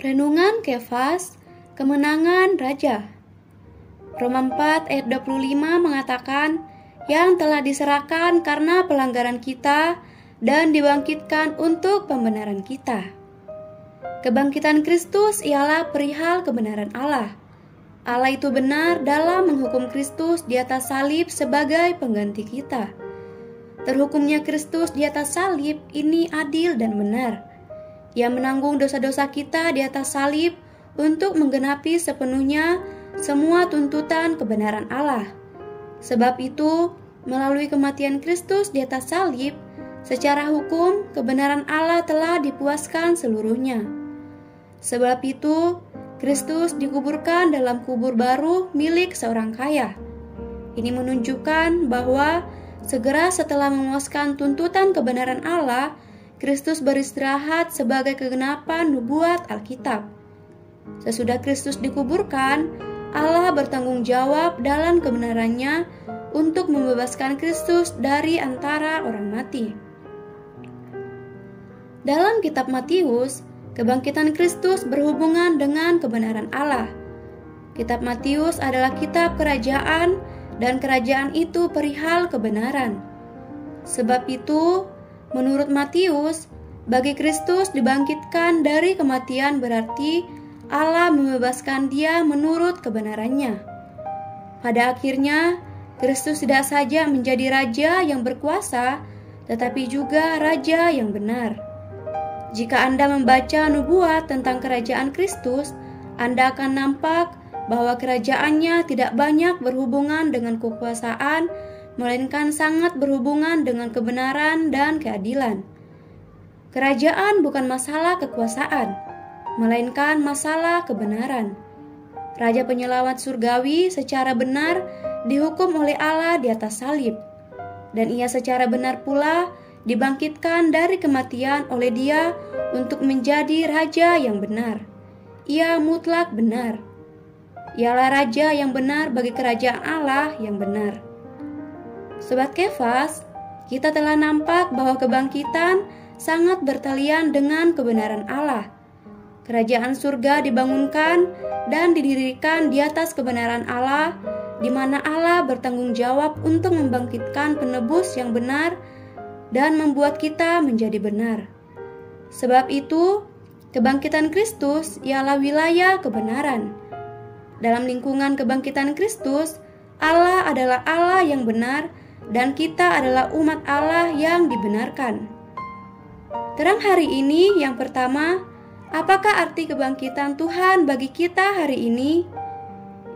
Renungan Kefas, Kemenangan Raja. Roma 4 ayat 25 mengatakan, yang telah diserahkan karena pelanggaran kita dan dibangkitkan untuk pembenaran kita. Kebangkitan Kristus ialah perihal kebenaran Allah. Allah itu benar dalam menghukum Kristus di atas salib sebagai pengganti kita. Terhukumnya Kristus di atas salib ini adil dan benar yang menanggung dosa-dosa kita di atas salib untuk menggenapi sepenuhnya semua tuntutan kebenaran Allah. Sebab itu, melalui kematian Kristus di atas salib, secara hukum kebenaran Allah telah dipuaskan seluruhnya. Sebab itu, Kristus dikuburkan dalam kubur baru milik seorang kaya. Ini menunjukkan bahwa segera setelah memuaskan tuntutan kebenaran Allah, Kristus beristirahat sebagai kegenapan nubuat Alkitab. Sesudah Kristus dikuburkan, Allah bertanggung jawab dalam kebenarannya untuk membebaskan Kristus dari antara orang mati. Dalam kitab Matius, kebangkitan Kristus berhubungan dengan kebenaran Allah. Kitab Matius adalah kitab kerajaan dan kerajaan itu perihal kebenaran. Sebab itu, Menurut Matius, bagi Kristus dibangkitkan dari kematian berarti Allah membebaskan dia menurut kebenarannya. Pada akhirnya, Kristus tidak saja menjadi raja yang berkuasa, tetapi juga raja yang benar. Jika Anda membaca nubuat tentang kerajaan Kristus, Anda akan nampak bahwa kerajaannya tidak banyak berhubungan dengan kekuasaan melainkan sangat berhubungan dengan kebenaran dan keadilan. Kerajaan bukan masalah kekuasaan, melainkan masalah kebenaran. Raja penyelamat surgawi secara benar dihukum oleh Allah di atas salib, dan ia secara benar pula dibangkitkan dari kematian oleh Dia untuk menjadi raja yang benar. Ia mutlak benar. Ialah raja yang benar bagi kerajaan Allah yang benar. Sobat Kefas, kita telah nampak bahwa kebangkitan sangat bertalian dengan kebenaran Allah. Kerajaan surga dibangunkan dan didirikan di atas kebenaran Allah, di mana Allah bertanggung jawab untuk membangkitkan penebus yang benar dan membuat kita menjadi benar. Sebab itu, kebangkitan Kristus ialah wilayah kebenaran. Dalam lingkungan kebangkitan Kristus, Allah adalah Allah yang benar dan kita adalah umat Allah yang dibenarkan. Terang hari ini yang pertama, apakah arti kebangkitan Tuhan bagi kita hari ini?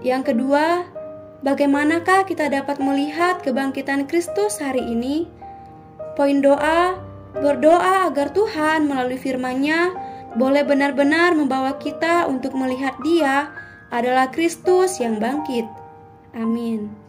Yang kedua, bagaimanakah kita dapat melihat kebangkitan Kristus hari ini? Poin doa, berdoa agar Tuhan melalui firman-Nya boleh benar-benar membawa kita untuk melihat Dia adalah Kristus yang bangkit. Amin.